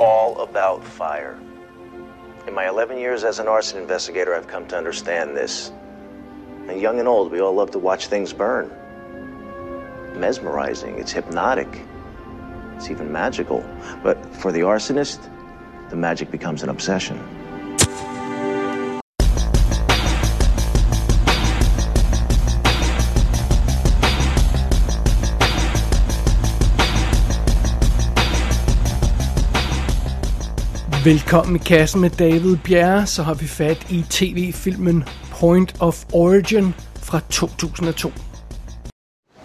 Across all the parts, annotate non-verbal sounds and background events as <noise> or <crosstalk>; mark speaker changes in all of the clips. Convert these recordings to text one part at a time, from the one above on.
Speaker 1: all about fire. In my 11 years as an arson investigator, I've come to understand this. And young and old, we all love to watch things burn. Mesmerizing, it's hypnotic, it's even magical. But for the arsonist, the magic becomes an obsession.
Speaker 2: Velkommen i kassen med David Bjerre, så har vi fat i tv-filmen Point of Origin fra 2002.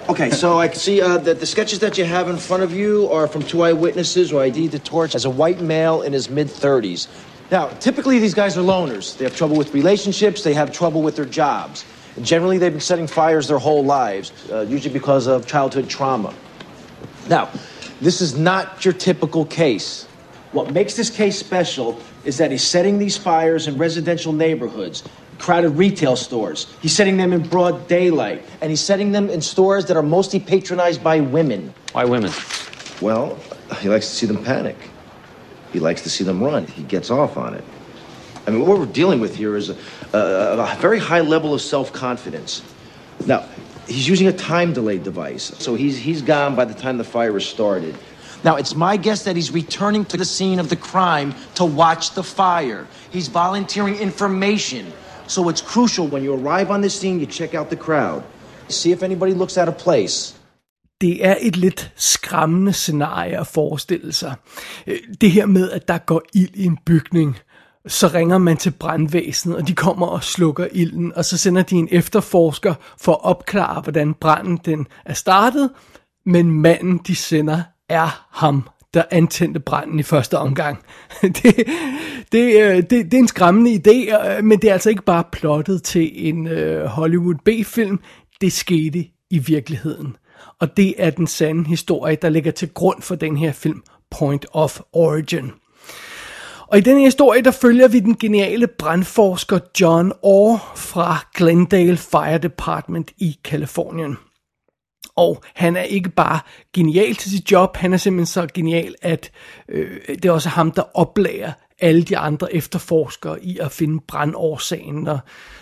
Speaker 3: Okay, so I can see uh, that the sketches that you have in front of you are from two eyewitnesses who ID the torch as a white male in his mid 30s. Now, typically these guys are loners. They have trouble with relationships, they have trouble with their jobs. And generally, they've been setting fires their whole lives, uh, usually because of childhood trauma. Now, this is not your typical case. What makes this case special is that he's setting these fires in residential neighborhoods, crowded retail stores. He's setting them in broad daylight, and he's setting them in stores that are mostly patronized by women.
Speaker 4: Why women?
Speaker 3: Well, he likes to see them panic. He likes to see them run. He gets off on it. I mean, what we're dealing with here is a, a, a very high level of self confidence. Now, he's using a time delayed device, so he's, he's gone by the time the fire is started. Now, it's my guess that he's returning to the scene of the crime to watch the fire. He's volunteering information. So it's crucial when you arrive on the scene, you check out the crowd. See if anybody looks out of place.
Speaker 2: Det er et lidt skræmmende scenarie at forestille sig. Øh, det her med, at der går ild i en bygning, så ringer man til brandvæsenet, og de kommer og slukker ilden, og så sender de en efterforsker for at opklare, hvordan branden den er startet, men manden, de sender, er ham, der antændte branden i første omgang. <laughs> det, det, øh, det, det er en skræmmende idé, øh, men det er altså ikke bare plottet til en øh, Hollywood B-film. Det skete i virkeligheden. Og det er den sande historie, der ligger til grund for den her film, Point of Origin. Og i den historie, der følger vi den geniale brandforsker John Orr fra Glendale Fire Department i Kalifornien. Og han er ikke bare genial til sit job, han er simpelthen så genial, at øh, det er også ham, der oplærer alle de andre efterforskere i at finde brandårsagen, når,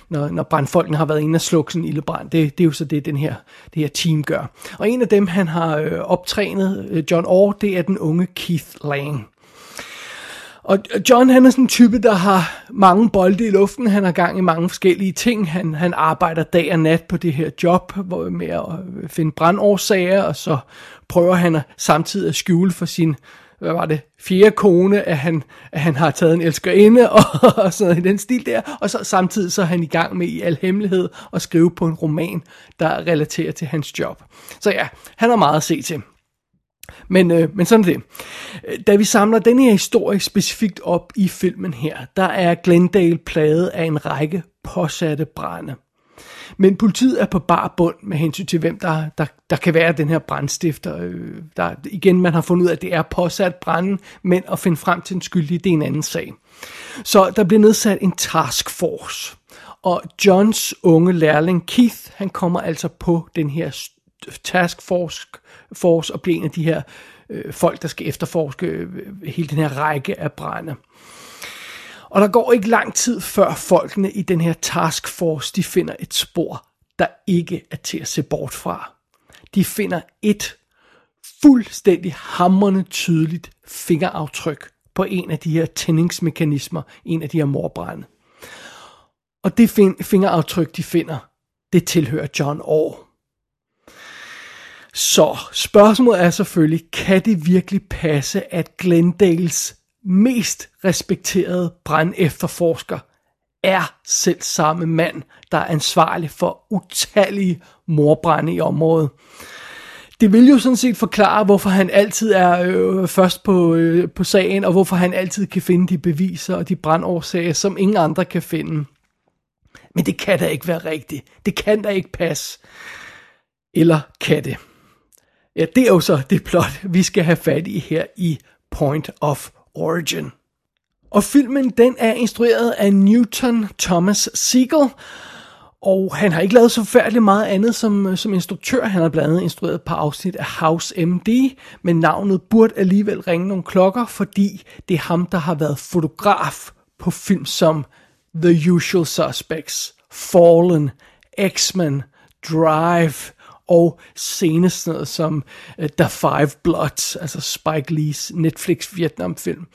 Speaker 2: når, når brandfolkene har været inde og slukke sådan en ildebrand. Det, det er jo så det, den her, det her team gør. Og en af dem, han har øh, optrænet, øh, John Orr, det er den unge Keith Lang. Og John han er sådan en type, der har mange bolde i luften. Han har gang i mange forskellige ting. Han, han arbejder dag og nat på det her job hvor, med at øh, finde brandårsager, og så prøver han at, samtidig at skjule for sin hvad var det, fjerde kone, at han, at han har taget en elskerinde <laughs> og, og sådan noget i den stil der, og så samtidig så er han i gang med i al hemmelighed at skrive på en roman, der relaterer til hans job. Så ja, han har meget at se til. Men, øh, men sådan er det. Øh, da vi samler den her historie specifikt op i filmen her, der er Glendale plaget af en række påsatte brænde. Men politiet er på bar bund med hensyn til, hvem der, der, der kan være den her brandstifter. Øh, Der, igen, man har fundet ud af, at det er påsat branden, men at finde frem til den skyldige, det er en anden sag. Så der bliver nedsat en task force. Og Johns unge lærling Keith, han kommer altså på den her task force, force og bliver en af de her øh, folk, der skal efterforske øh, hele den her række af brænde. Og der går ikke lang tid før folkene i den her task force, de finder et spor, der ikke er til at se bort fra. De finder et fuldstændig hammerende tydeligt fingeraftryk på en af de her tændingsmekanismer, en af de her morbrænde. Og det fingeraftryk, de finder, det tilhører John Orr. Så spørgsmålet er selvfølgelig, kan det virkelig passe, at Glendales mest respekterede brandefterforsker er selv samme mand, der er ansvarlig for utallige morbrænde i området. Det vil jo sådan set forklare, hvorfor han altid er øh, først på, øh, på sagen, og hvorfor han altid kan finde de beviser og de brandårsager, som ingen andre kan finde. Men det kan da ikke være rigtigt. Det kan da ikke passe. Eller kan det? Ja, det er jo så det plot, vi skal have fat i her i Point of Origin. Og filmen, den er instrueret af Newton Thomas Siegel, og han har ikke lavet så færdig meget andet som, som instruktør. Han har blandt andet instrueret et par afsnit af House MD, men navnet burde alligevel ringe nogle klokker, fordi det er ham, der har været fotograf på film som The Usual Suspects, Fallen, X-Men, Drive og senest sådan noget som uh, The Five Bloods, altså Spike Lees Netflix Vietnam film.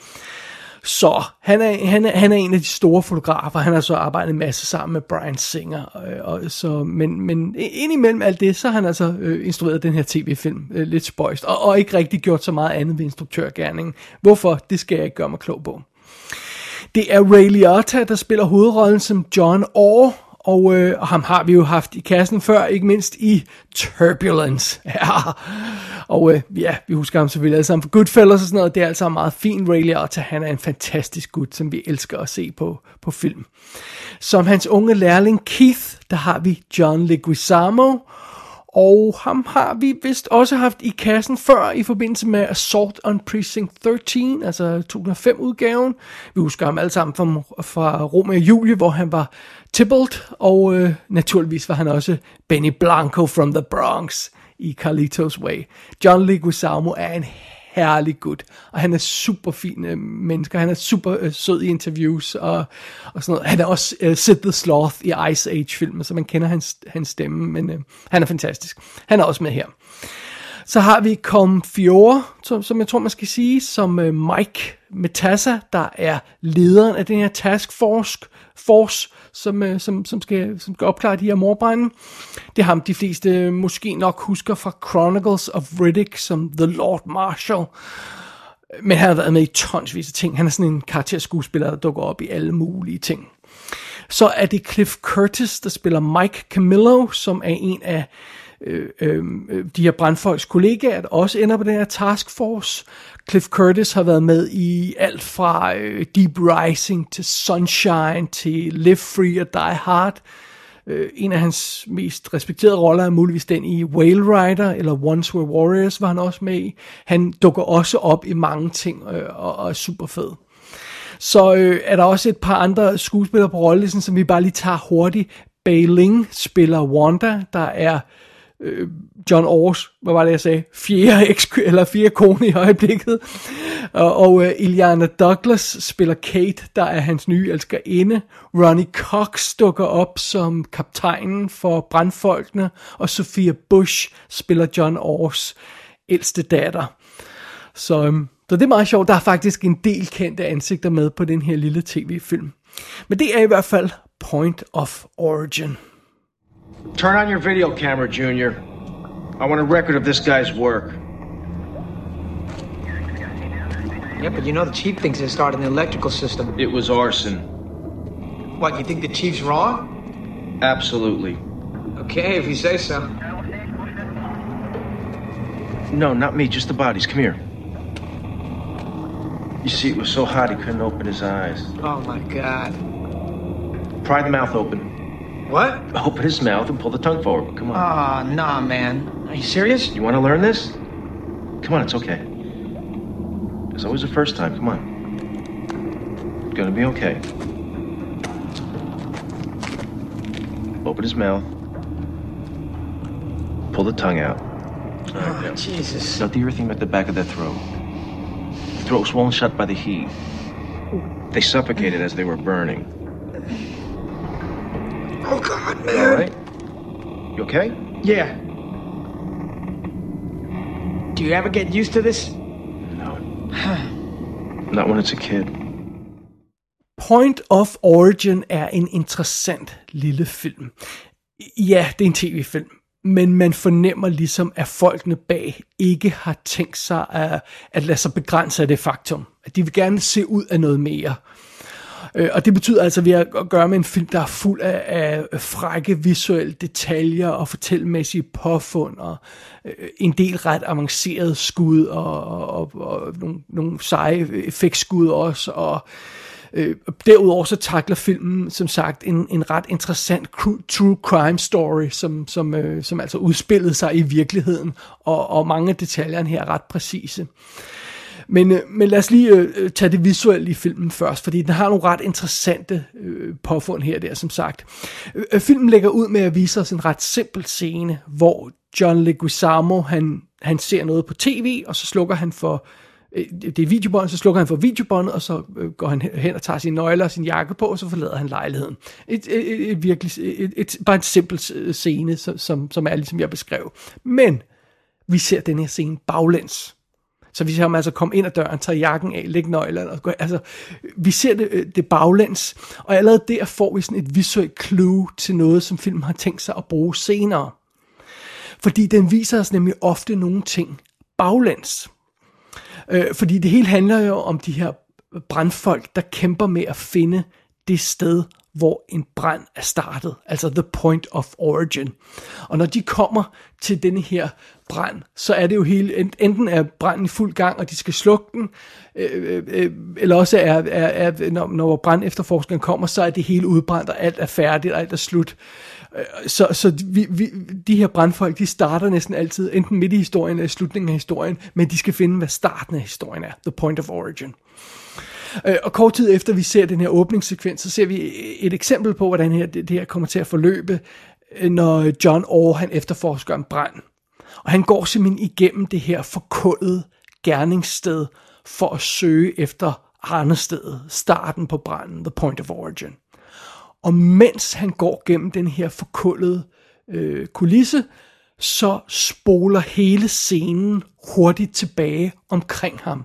Speaker 2: Så han er, han, er, han er en af de store fotografer. Han har så arbejdet en masse sammen med Brian Singer. Og, og så, men, men indimellem alt det, så har han altså øh, instrueret den her tv-film øh, lidt spøjst. Og, og ikke rigtig gjort så meget andet ved instruktørgærningen. Hvorfor? Det skal jeg ikke gøre mig klog på. Det er Ray Liotta, der spiller hovedrollen som John Orr, og, øh, og ham har vi jo haft i kassen før, ikke mindst i Turbulence. <laughs> Ja. Og øh, ja, vi husker ham selvfølgelig alle sammen for Goodfellas og sådan noget. Det er altså meget fint. Ray Liotta, han er en fantastisk gut, som vi elsker at se på, på film. Som hans unge lærling Keith, der har vi John Leguizamo, og ham har vi vist også haft i kassen før i forbindelse med Assault on Precinct 13, altså 2005-udgaven. Vi husker ham alle sammen fra, fra Romeo og Julie, hvor han var Tybalt, og øh, naturligvis var han også Benny Blanco from the Bronx i Carlitos Way. John Leguizamo er en herlig gut, og han er super fin øh, menneske, han er super øh, sød i interviews, og, og sådan noget. Han er også øh, Sid the Sloth i Ice Age-filmen, så man kender hans, hans stemme, men øh, han er fantastisk. Han er også med her. Så har vi Com Fiore, som, som jeg tror, man skal sige, som øh, Mike Metassa, der er lederen af den her task force, force som, øh, som, som, skal, som skal opklare de her morbrænde. Det er ham, de fleste øh, måske nok husker fra Chronicles of Riddick som The Lord Marshal. Men han har været med i tonsvis af ting. Han er sådan en karakterskuespiller, der dukker op i alle mulige ting. Så er det Cliff Curtis, der spiller Mike Camillo, som er en af Øh, øh, øh, de her brandfolks kollegaer, der også ender på den her taskforce. Cliff Curtis har været med i alt fra øh, Deep Rising til Sunshine til Live Free og Die Hard. Øh, en af hans mest respekterede roller er muligvis den i Whale Rider, eller Once Were Warriors var han også med i. Han dukker også op i mange ting øh, og, og er super fed. Så øh, er der også et par andre skuespillere på rollelisten, som vi bare lige tager hurtigt. Bailing spiller Wanda, der er øh, John Ors, hvad var det jeg sagde, fjerde, eks, eller fjerde kone i øjeblikket. Og, og øh, uh, Iliana Douglas spiller Kate, der er hans nye elskerinde. Ronnie Cox dukker op som kaptajnen for brandfolkene, og Sophia Bush spiller John Ors ældste datter. Så, um, så det er meget sjovt. Der er faktisk en del kendte ansigter med på den her lille tv-film. Men det er i hvert fald Point of Origin.
Speaker 3: Turn on your video camera, Junior. I want a record of this guy's work.
Speaker 4: Yeah, but you know the chief thinks it started in the electrical system.
Speaker 3: It was arson.
Speaker 4: What, you think the chief's wrong?
Speaker 3: Absolutely.
Speaker 4: Okay, if you say so.
Speaker 3: No, not me, just the bodies. Come here. You see, it was so hot he couldn't open his eyes.
Speaker 4: Oh my god.
Speaker 3: Pry the mouth open.
Speaker 4: What?
Speaker 3: Open his mouth and pull the tongue forward. Come on.
Speaker 4: Ah, nah, man. Are you serious?
Speaker 3: You want to learn this? Come on, it's okay. It's always the first time. Come on. It's gonna be okay. Open his mouth. Pull the tongue out.
Speaker 4: Oh, Jesus.
Speaker 3: Now the thing at the back of the throat. The throat swollen shut by the heat. They suffocated as they were burning.
Speaker 4: Oh, God,
Speaker 3: All
Speaker 4: man.
Speaker 3: right? You okay?
Speaker 4: Yeah. Do you ever get used to this?
Speaker 3: No. Not when it's a kid.
Speaker 2: Point of Origin er en interessant lille film. Ja, det er en tv-film, men man fornemmer ligesom, at folkene bag ikke har tænkt sig at, at lade sig begrænse af det faktum. At de vil gerne se ud af noget mere. Øh, Øh, Og det betyder altså, at vi har at gøre med en film, der er fuld af, af frække visuelle detaljer og fortællemæssige påfund og øh, en del ret avancerede skud og, og, og, og nogle, nogle seje effektskud også. Og øh, derudover så takler filmen som sagt en, en ret interessant true crime story, som, som, øh, som altså udspillede sig i virkeligheden, og, og mange af detaljerne her er ret præcise. Men, øh, men lad os lige øh, øh tage det visuelle i filmen først, fordi den har nogle ret interessante øh, påfund her der, som sagt. Øh, øh, filmen lægger ud med at vise os en ret simpel scene, hvor John Leguizamo, han, han ser noget på tv, og så slukker han for øh, det er videobånd, så slukker han for videobåndet, og så øh, går han hen og tager sine nøgler og sin jakke på, og så forlader han lejligheden. Et, et, et, et virkelig, et, et, bare en simpel scene, som, som er ligesom jeg beskrev. Men vi ser den her scene baglæns. Så vi ser ham altså komme ind ad døren, tager jakken af, lægge nøglerne. Og går, altså, vi ser det, øh, det baglæns, og allerede der får vi sådan et visuelt clue til noget, som filmen har tænkt sig at bruge senere. Fordi den viser os nemlig ofte nogle ting baglæns. Øh, fordi det hele handler jo om de her brandfolk, der kæmper med at finde det sted, hvor en brand er startet, altså the point of origin. Og når de kommer til denne her brand, så er det jo hele, enten er branden i fuld gang, og de skal slukke den, øh, øh, øh eller også er, er, er når, når brand efterforskeren kommer, så er det hele udbrændt, og alt er færdigt, og alt er slut. Øh, så, så vi, vi, de her brandfolk, de starter næsten altid, enten midt i historien eller i slutningen af historien, men de skal finde, hvad starten af historien er, the point of origin. Øh, Øh, og kort tid efter vi ser den her åbningssekvens, så ser vi et eksempel på, hvordan her, det, det her kommer til at forløbe, øh, når John Orr han efterforsker en brand. Og han går simpelthen igennem det her forkullede gerningssted for at søge efter Arnestedet, starten på branden, the point of origin. Og mens han går gennem den her forkullede øh, kulisse, så spoler hele scenen hurtigt tilbage omkring ham.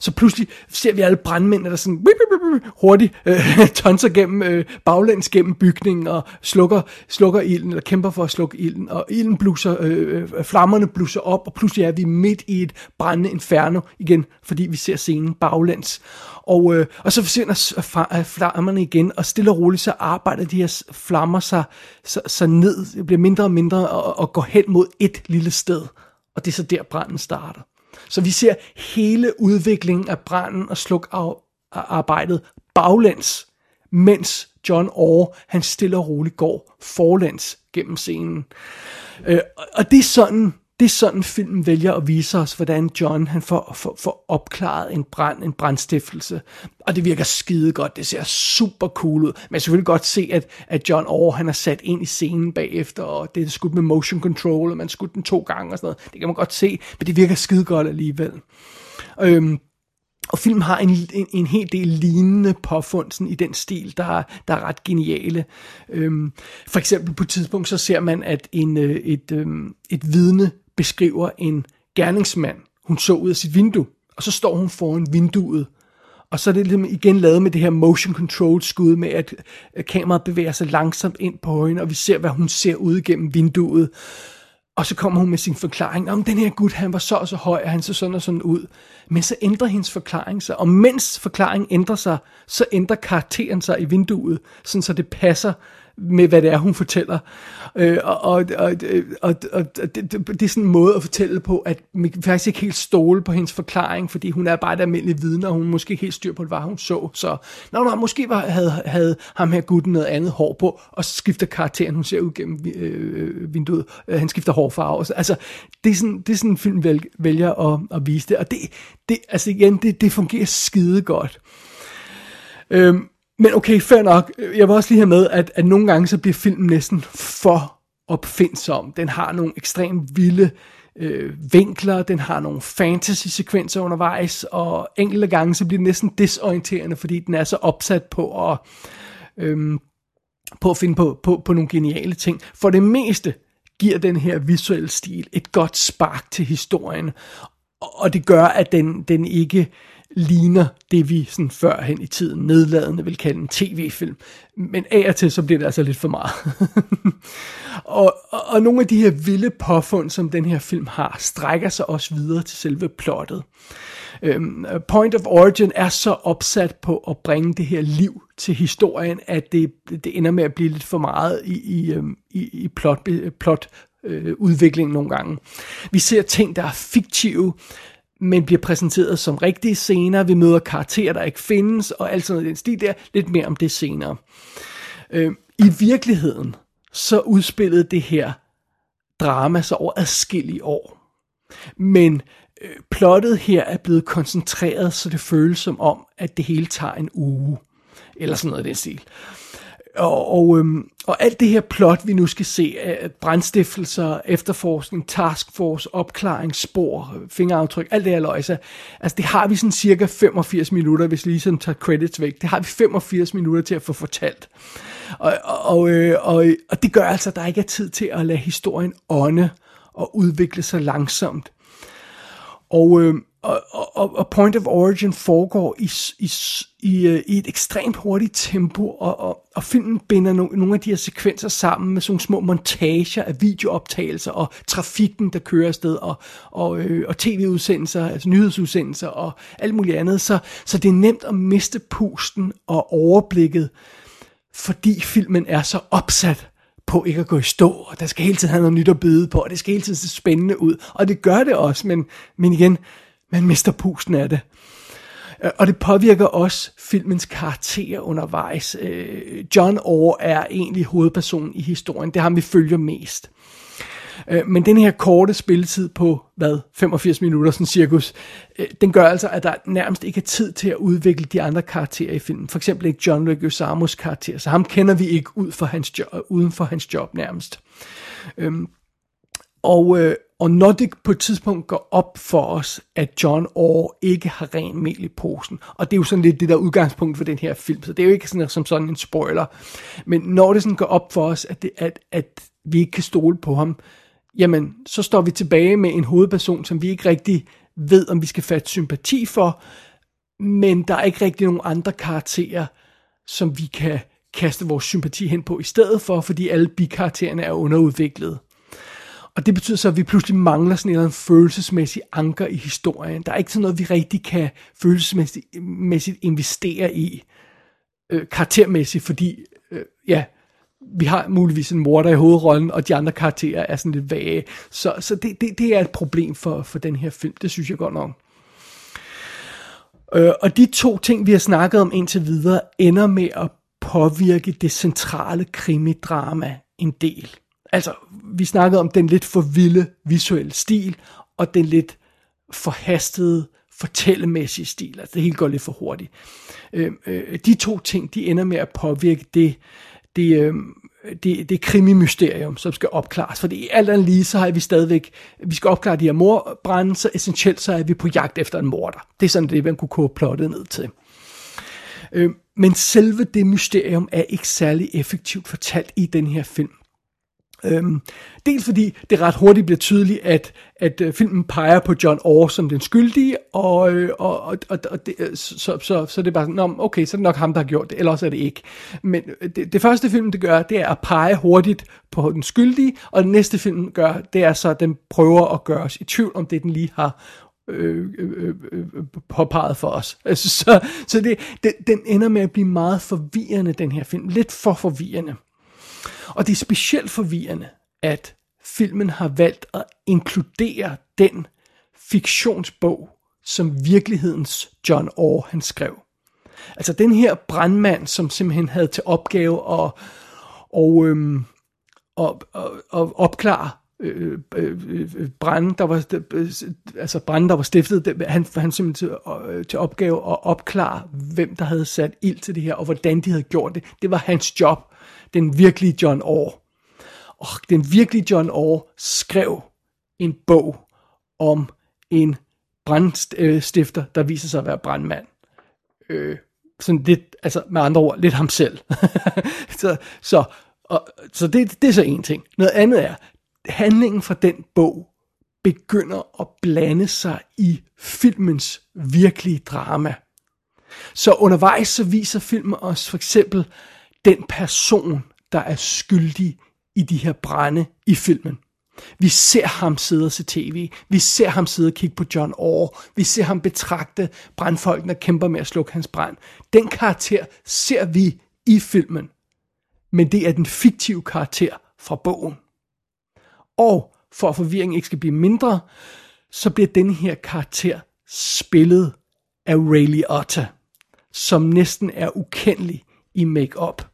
Speaker 2: Så pludselig ser vi alle brandmændene, der sådan hurtigt øh, <laughs> tonser gennem øh, baglæns gennem bygningen og slukker, slukker ilden, eller kæmper for at slukke ilden, og ilden blusser, øh, øh, flammerne blusser op, og pludselig er vi midt i et brændende inferno igen, fordi vi ser scenen baglæns. Og, øh, og så forsvinder øh, øh, flammerne igen, og stille og roligt så arbejder de her flammer sig, så, så ned, det bliver mindre og mindre, og, og går hen mod et lille sted. Og det er så der branden starter. Så vi ser hele udviklingen af branden og slukarbejdet baglæns, mens John Orr, han stille og roligt går forlæns gennem scenen. Øh, og det er sådan, det er sådan filmen vælger at vise os, hvordan John han får, får, får opklaret en brand, en brandstiftelse. Og det virker skide godt, det ser super cool ud. Men kan selvfølgelig godt se, at, at John Orr han er sat ind i scenen bagefter, og det er skudt med motion control, og man skudt den to gange og sådan noget. Det kan man godt se, men det virker skide godt alligevel. Øhm, og filmen har en, en, en hel del lignende påfund sådan, i den stil, der, der er ret geniale. Øhm, for eksempel på et tidspunkt, så ser man, at en, øh, et, øhm, et vidne beskriver en gerningsmand, hun så ud af sit vindue, og så står hun foran vinduet, og så er det ligesom igen lavet med det her motion control skud med, at kameraet bevæger sig langsomt ind på hende, og vi ser, hvad hun ser ud gennem vinduet. Og så kommer hun med sin forklaring, om den her gut, han var så og så høj, og han så sådan og sådan ud. Men så ændrer hendes forklaring sig, og mens forklaringen ændrer sig, så ændrer karakteren sig i vinduet, sådan så det passer med, hvad det er, hun fortæller. Øh, og, og, og, og, og det, det, det er sådan en måde at fortælle på, at man faktisk ikke helt stole på hendes forklaring, fordi hun er bare et almindeligt vidne, og hun måske ikke helt styr på, hvad hun så. Så nå, nå, måske var, havde, havde ham her gutten noget andet hår på, og så skifter karakteren, hun ser ud gennem øh, vinduet, øh, han skifter hårfarve. Altså, det er sådan, det er sådan en film vælger at, at vise det, og det, det, altså igen, det, det fungerer skide godt. Øhm, men okay, fair nok. Jeg vil også lige have med, at, at nogle gange så bliver filmen næsten for opfindsom. Den har nogle ekstremt vilde øh, vinkler, den har nogle fantasy-sekvenser undervejs, og enkelte gange så bliver den næsten desorienterende, fordi den er så opsat på at, øh, på at finde på, på, på nogle geniale ting. For det meste giver den her visuelle stil et godt spark til historien, og det gør, at den, den ikke ligner det, vi sådan førhen i tiden nedladende vil kalde en tv-film. Men af og til, så bliver det altså lidt for meget. <laughs> og, og, og nogle af de her vilde påfund, som den her film har, strækker sig også videre til selve plottet. Øhm, Point of Origin er så opsat på at bringe det her liv til historien, at det, det ender med at blive lidt for meget i, i, øhm, i, i plot, plot øh, udvikling nogle gange. Vi ser ting, der er fiktive, men bliver præsenteret som rigtige scener. Vi møder karakterer, der ikke findes, og alt sådan noget den stil der. Lidt mere om det senere. Øh, I virkeligheden, så udspillede det her drama sig over adskillige år. Men øh, plottet her er blevet koncentreret, så det føles som om, at det hele tager en uge. Eller sådan noget i den stil. Og, og, øhm, og alt det her plot, vi nu skal se, af brændstiftelser, efterforskning, taskforce, opklaring, spor, fingeraftryk, alt det her løjse, altså, altså det har vi sådan cirka 85 minutter, hvis lige sådan tager credits væk, det har vi 85 minutter til at få fortalt. Og, og, øh, og, og, og det gør altså, at der ikke er tid til at lade historien ånde og udvikle sig langsomt. Og, øh, og, og, og Point of Origin foregår i, i, i, øh, i et ekstremt hurtigt tempo, og, og, og filmen binder no, nogle af de her sekvenser sammen med sådan små montager af videooptagelser, og trafikken, der kører afsted, og, og, øh, og tv-udsendelser, altså nyhedsudsendelser, og alt muligt andet, så, så det er nemt at miste pusten og overblikket, fordi filmen er så opsat på ikke at gå i stå, og der skal hele tiden have noget nyt at byde på, og det skal hele tiden se spændende ud, og det gør det også, men, men igen, man mister pusten af det. Og det påvirker også filmens karakter undervejs. Øh, John Orr er egentlig hovedpersonen i historien. Det er ham, vi følger mest. Øh, men den her korte spilletid på, hvad, 85 minutter, sådan cirkus, øh, den gør altså, at der nærmest ikke er tid til at udvikle de andre karakterer i filmen. For eksempel ikke John Leguizamos karakter, så ham kender vi ikke ud for hans job, uden for hans job nærmest. Øhm, og, øh, og når det på et tidspunkt går op for os, at John Orr ikke har ren mel i posen, og det er jo sådan lidt det der udgangspunkt for den her film, så det er jo ikke sådan, som sådan en spoiler, men når det sådan går op for os, at, det, at, at vi ikke kan stole på ham, jamen så står vi tilbage med en hovedperson, som vi ikke rigtig ved, om vi skal fatte sympati for, men der er ikke rigtig nogen andre karakterer, som vi kan kaste vores sympati hen på i stedet for, fordi alle bikaraktererne er underudviklede. Og det betyder så, at vi pludselig mangler sådan en eller anden følelsesmæssig anker i historien. Der er ikke sådan noget, vi rigtig kan følelsesmæssigt investere i øh, karaktermæssigt, fordi øh, ja, vi har muligvis en morder i hovedrollen, og de andre karakterer er sådan lidt vage. Så, så det, det, det er et problem for, for den her film, det synes jeg godt nok. Øh, og de to ting, vi har snakket om indtil videre, ender med at påvirke det centrale krimidrama en del. Altså, vi snakkede om den lidt for vilde visuelle stil, og den lidt forhastede fortællemæssige stil. Altså, det hele går lidt for hurtigt. Øh, øh, de to ting, de ender med at påvirke det, det, øh, det, det krimimysterium, som skal opklares. Fordi alt andet lige, så har vi stadigvæk, vi skal opklare de her morbrænde, så essentielt så er vi på jagt efter en morder. Det er sådan det, man kunne koge plottet ned til. Øh, men selve det mysterium er ikke særlig effektivt fortalt i den her film. Øhm, dels fordi det ret hurtigt bliver tydeligt, at, at øh, filmen peger på John Orr som den skyldige, og, øh, og, og, og, og det, øh, så, så, så, så det er bare sådan, okay, så er det nok ham, der har gjort det, eller også er det ikke. Men det, det første film, det gør, det er at pege hurtigt på den skyldige, og den næste film gør, det er så, at den prøver at gøre os i tvivl, om det den lige har øh, øh, øh, påpeget for os. <laughs> Altså, så så det, det, den ender med at blive meget forvirrende, den her film. Lidt for forvirrende. Og det er specielt forvirrende, at filmen har valgt at inkludere den fiktionsbog, som virkelighedens John Orr han skrev. Altså den her brandmand, som simpelthen havde til opgave at og, øhm, og, og, og opklare øh, øh, øh brænde, der var, øh, altså brænde, der var stiftet, han, han simpelthen til, øh, til opgave at opklare, hvem der havde sat ild til det her, og hvordan de havde gjort det. Det var hans job den virkelige John Orr. Og den virkelige John Orr skrev en bog om en brandstifter, øh, der viser sig at være brandmand. Øh, sådan lidt, altså med andre ord, lidt ham selv. <laughs> så så, og, så det, det er så en ting. Noget andet er, handlingen fra den bog begynder at blande sig i filmens virkelige drama. Så undervejs så viser filmen os for eksempel, den person, der er skyldig i de her brænde i filmen. Vi ser ham sidde og se tv. Vi ser ham sidde og kigge på John Orr. Vi ser ham betragte brandfolkene, og kæmper med at slukke hans brand. Den karakter ser vi i filmen. Men det er den fiktive karakter fra bogen. Og for at forvirringen ikke skal blive mindre, så bliver den her karakter spillet af Ray Liotta, som næsten er ukendelig i make-up.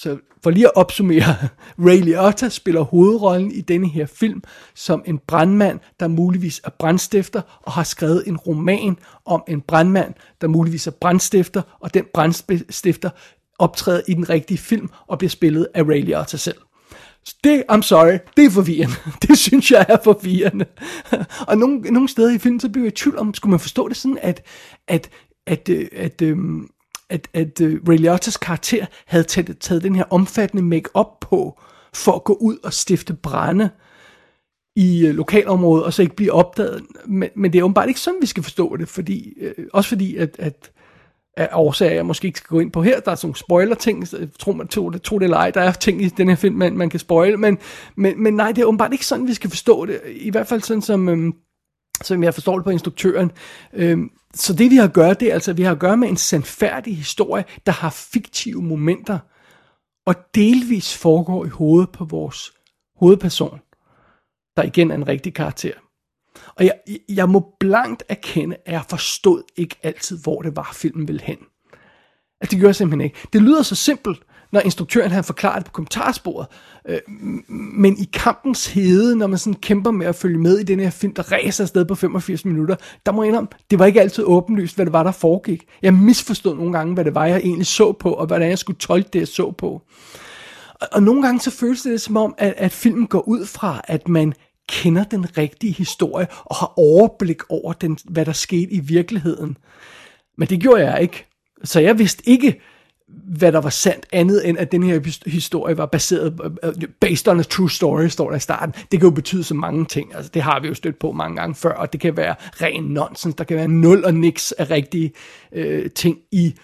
Speaker 2: Så for lige at opsummere, <laughs> Ray Liotta spiller hovedrollen i denne her film som en brandmand, der muligvis er brandstifter, og har skrevet en roman om en brandmand, der muligvis er brandstifter, og den brandstifter optræder i den rigtige film og bliver spillet af Ray Liotta selv. Det, I'm sorry, det er forvirrende. <laughs> Det synes jeg er forvirrende. <laughs> og nogle, nogle steder i filmen, så bliver jeg i tvivl om, skulle man forstå det sådan, at, at, at, at, at, øhm, at, at uh, Ray Liottas karakter havde taget, taget den her omfattende make-up på, for at gå ud og stifte brænde i uh, lokalområdet, og så ikke blive opdaget. Men, men det er åbenbart ikke sådan, vi skal forstå det, fordi, uh, også fordi, at, at af årsager, jeg måske ikke skal gå ind på her. Der er sådan nogle spoiler-ting, tro, man, tro, det, tro det eller ej, der er ting i den her film, man, man kan spoil, men, men, men nej, det er åbenbart ikke sådan, vi skal forstå det. I hvert fald sådan, som, øhm, som jeg forstår det på instruktøren. Øhm, så det vi har at gøre, det er altså, at vi har at gøre med en sandfærdig historie, der har fiktive momenter, og delvis foregår i hovedet på vores hovedperson, der igen er en rigtig karakter. Og jeg, jeg må blankt erkende, at jeg forstod ikke altid, hvor det var, filmen ville hen. Altså, det gør jeg simpelthen ikke. Det lyder så simpelt, når instruktøren han forklarer det på kommentarsporet. Øh, men i kampens hede, når man sådan kæmper med at følge med i den her film, der ræser afsted på 85 minutter, der må jeg indrømme, det var ikke altid åbenlyst, hvad det var, der foregik. Jeg misforstod nogle gange, hvad det var, jeg egentlig så på, og hvordan jeg skulle tolke det, jeg så på. Og, og nogle gange så føles det som om, at, at filmen går ud fra, at man kender den rigtige historie og har overblik over, den, hvad der skete i virkeligheden. Men det gjorde jeg ikke. Så jeg vidste ikke, hvad der var sandt, andet end at den her historie var baseret, øh, øh, based on a true story, står der i starten. Det kan jo betyde så mange ting, altså det har vi jo stødt på mange gange før, og det kan være ren nonsens, der kan være nul og niks af rigtige øh, ting i,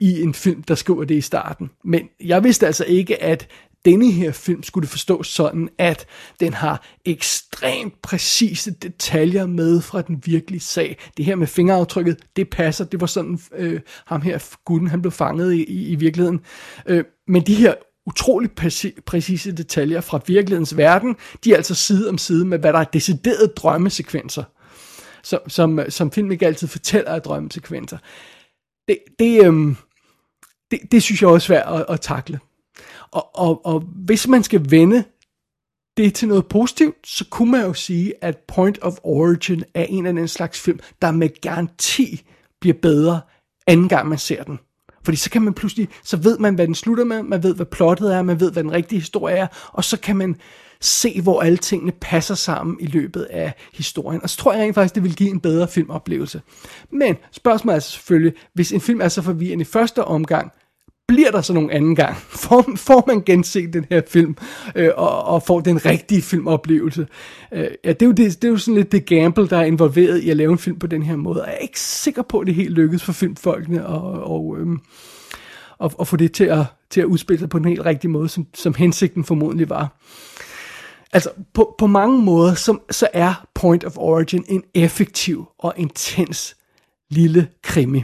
Speaker 2: i en film, der skriver det i starten. Men jeg vidste altså ikke, at denne her film skulle det forstås sådan, at den har ekstremt præcise detaljer med fra den virkelige sag. Det her med fingeraftrykket, det passer. Det var sådan, øh, ham her, gutten, han blev fanget i, i, i virkeligheden. Øh, men de her utrolig præci- præcise detaljer fra virkelighedens verden, de er altså side om side med, hvad der er deciderede drømmesekvenser, som, som, som film ikke altid fortæller af drømmesekvenser. Det, det, øh, det, det synes jeg også er svært at, at takle. Og, og, og hvis man skal vende det til noget positivt, så kunne man jo sige, at Point of Origin er en af den slags film, der med garanti bliver bedre anden gang man ser den. Fordi så kan man pludselig, så ved man, hvad den slutter med, man ved, hvad plottet er, man ved, hvad den rigtige historie er, og så kan man se, hvor alle tingene passer sammen i løbet af historien. Og så tror jeg rent faktisk, det vil give en bedre filmoplevelse. Men spørgsmålet er altså selvfølgelig, hvis en film er så forvirrende i første omgang, bliver der så nogen anden gang? <laughs> Får, får man genset den her film, øh, og, og får den rigtige filmoplevelse? Øh, ja, det er, jo det, det er jo sådan lidt det gamble, der er involveret i at lave en film på den her måde. Jeg er ikke sikker på, at det helt lykkedes for filmfolkene og, og, øh, og, og få det til at, til at udspille sig på den helt rigtige måde, som, som hensigten formodentlig var. Altså, på, på mange måder, så, så er Point of Origin en effektiv og intens lille krimi.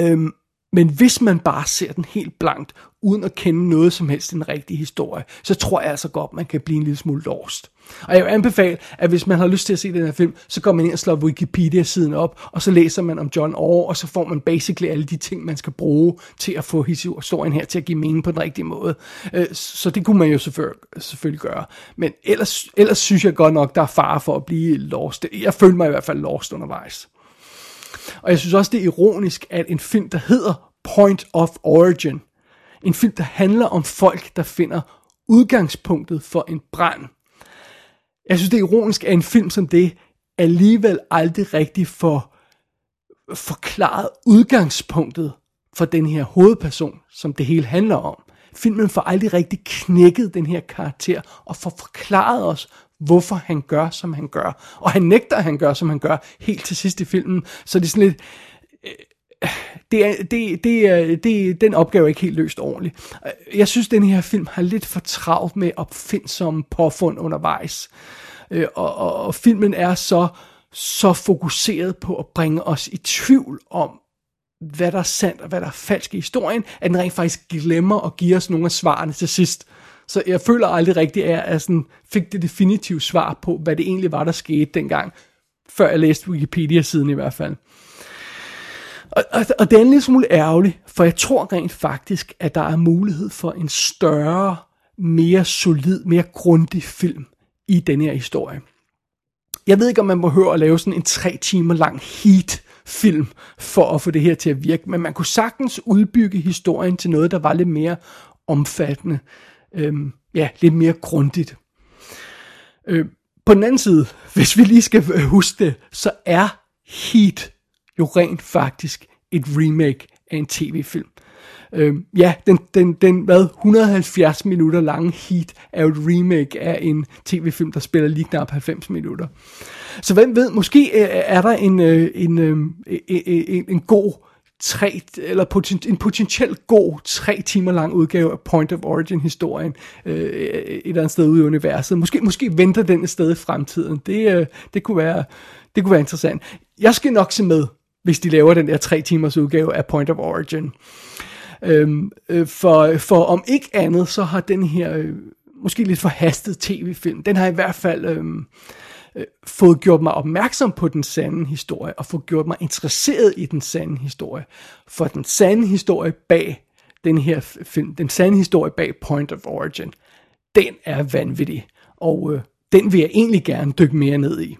Speaker 2: Øhm, men hvis man bare ser den helt blankt, uden at kende noget som helst den rigtige historie, så tror jeg altså godt, man kan blive en lille smule lost. Og jeg vil anbefale, at hvis man har lyst til at se den her film, så går man ind og slår Wikipedia-siden op, og så læser man om John Orr, og så får man basically alle de ting, man skal bruge til at få historien her til at give mening på den rigtige måde. Øh, så det kunne man jo selvfølgelig gøre. Men ellers, ellers synes jeg godt nok, der er fare for at blive lost. Jeg følte mig i hvert fald lost undervejs. Og jeg synes også, det er ironisk, at en film, der hedder Point of Origin, en film, der handler om folk, der finder udgangspunktet for en brand. Jeg synes, det er ironisk, at en film som det alligevel aldrig rigtig får forklaret udgangspunktet for den her hovedperson, som det hele handler om. Filmen får aldrig rigtig knækket den her karakter og får forklaret os, hvorfor han gør, som han gør. Og han nægter, at han gør, som han gør, helt til sidst i filmen. Så det er sådan lidt... Øh, det er, det, det, er, det, den opgave er ikke helt løst ordentligt. Jeg synes, den her film har lidt for travlt med opfindsomme påfund undervejs. Øh, og, og, og filmen er så, så fokuseret på at bringe os i tvivl om, hvad der er sandt og hvad der er falsk i historien, at den rent faktisk glemmer at give os nogle af svarene til sidst. Så jeg føler aldrig rigtigt, at jeg sådan fik det definitive svar på, hvad det egentlig var, der skete dengang. Før jeg læste Wikipedia-siden i hvert fald. Og, og, og det er en lille smule ærgerligt, for jeg tror rent faktisk, at der er mulighed for en større, mere solid, mere grundig film i denne her historie. Jeg ved ikke, om man behøver at lave sådan en tre timer lang heat film for at få det her til at virke, men man kunne sagtens udbygge historien til noget, der var lidt mere omfattende, øh, ja, lidt mere grundigt. Øh, på den anden side, <laughs> hvis vi lige skal øh, huske det, så er Heat jo rent faktisk et remake af en tv-film. Øh, ja, den, den, den hvad, 170 minutter lange Heat er jo et remake af en tv-film, der spiller lige knap 90 minutter. Så hvem ved, måske øh, er der øh, en, øh, en, en, en, en god tre, eller poten, en potentielt god tre timer lang udgave af Point of Origin historien øh, et eller andet sted ude i universet. Måske, måske venter den et sted i fremtiden. Det, øh, det, kunne være, det kunne være interessant. Jeg skal nok se med, hvis de laver den der tre timers udgave af Point of Origin. Øhm, øh, for, for om ikke andet, så har den her øh, måske lidt forhastet tv-film, den har i hvert fald øh, øh, fået gjort mig opmærksom på den sande historie, og fået gjort mig interesseret i den sande historie. For den sande historie bag den her film, den sande historie bag Point of Origin, den er vanvittig, og øh, den vil jeg egentlig gerne dykke mere ned i.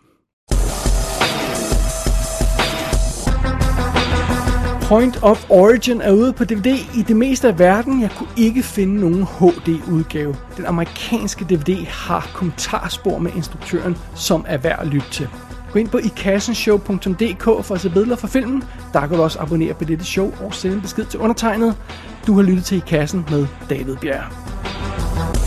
Speaker 2: Point of Origin er ude på DVD i det meste af verden. Jeg kunne ikke finde nogen HD-udgave. Den amerikanske DVD har kommentarspor med instruktøren, som er værd at lytte til. Gå ind på ikassenshow.dk for at se billeder fra filmen. Der kan du også abonnere på dette show og sende en besked til undertegnet. Du har lyttet til I Kassen med David Bjerg.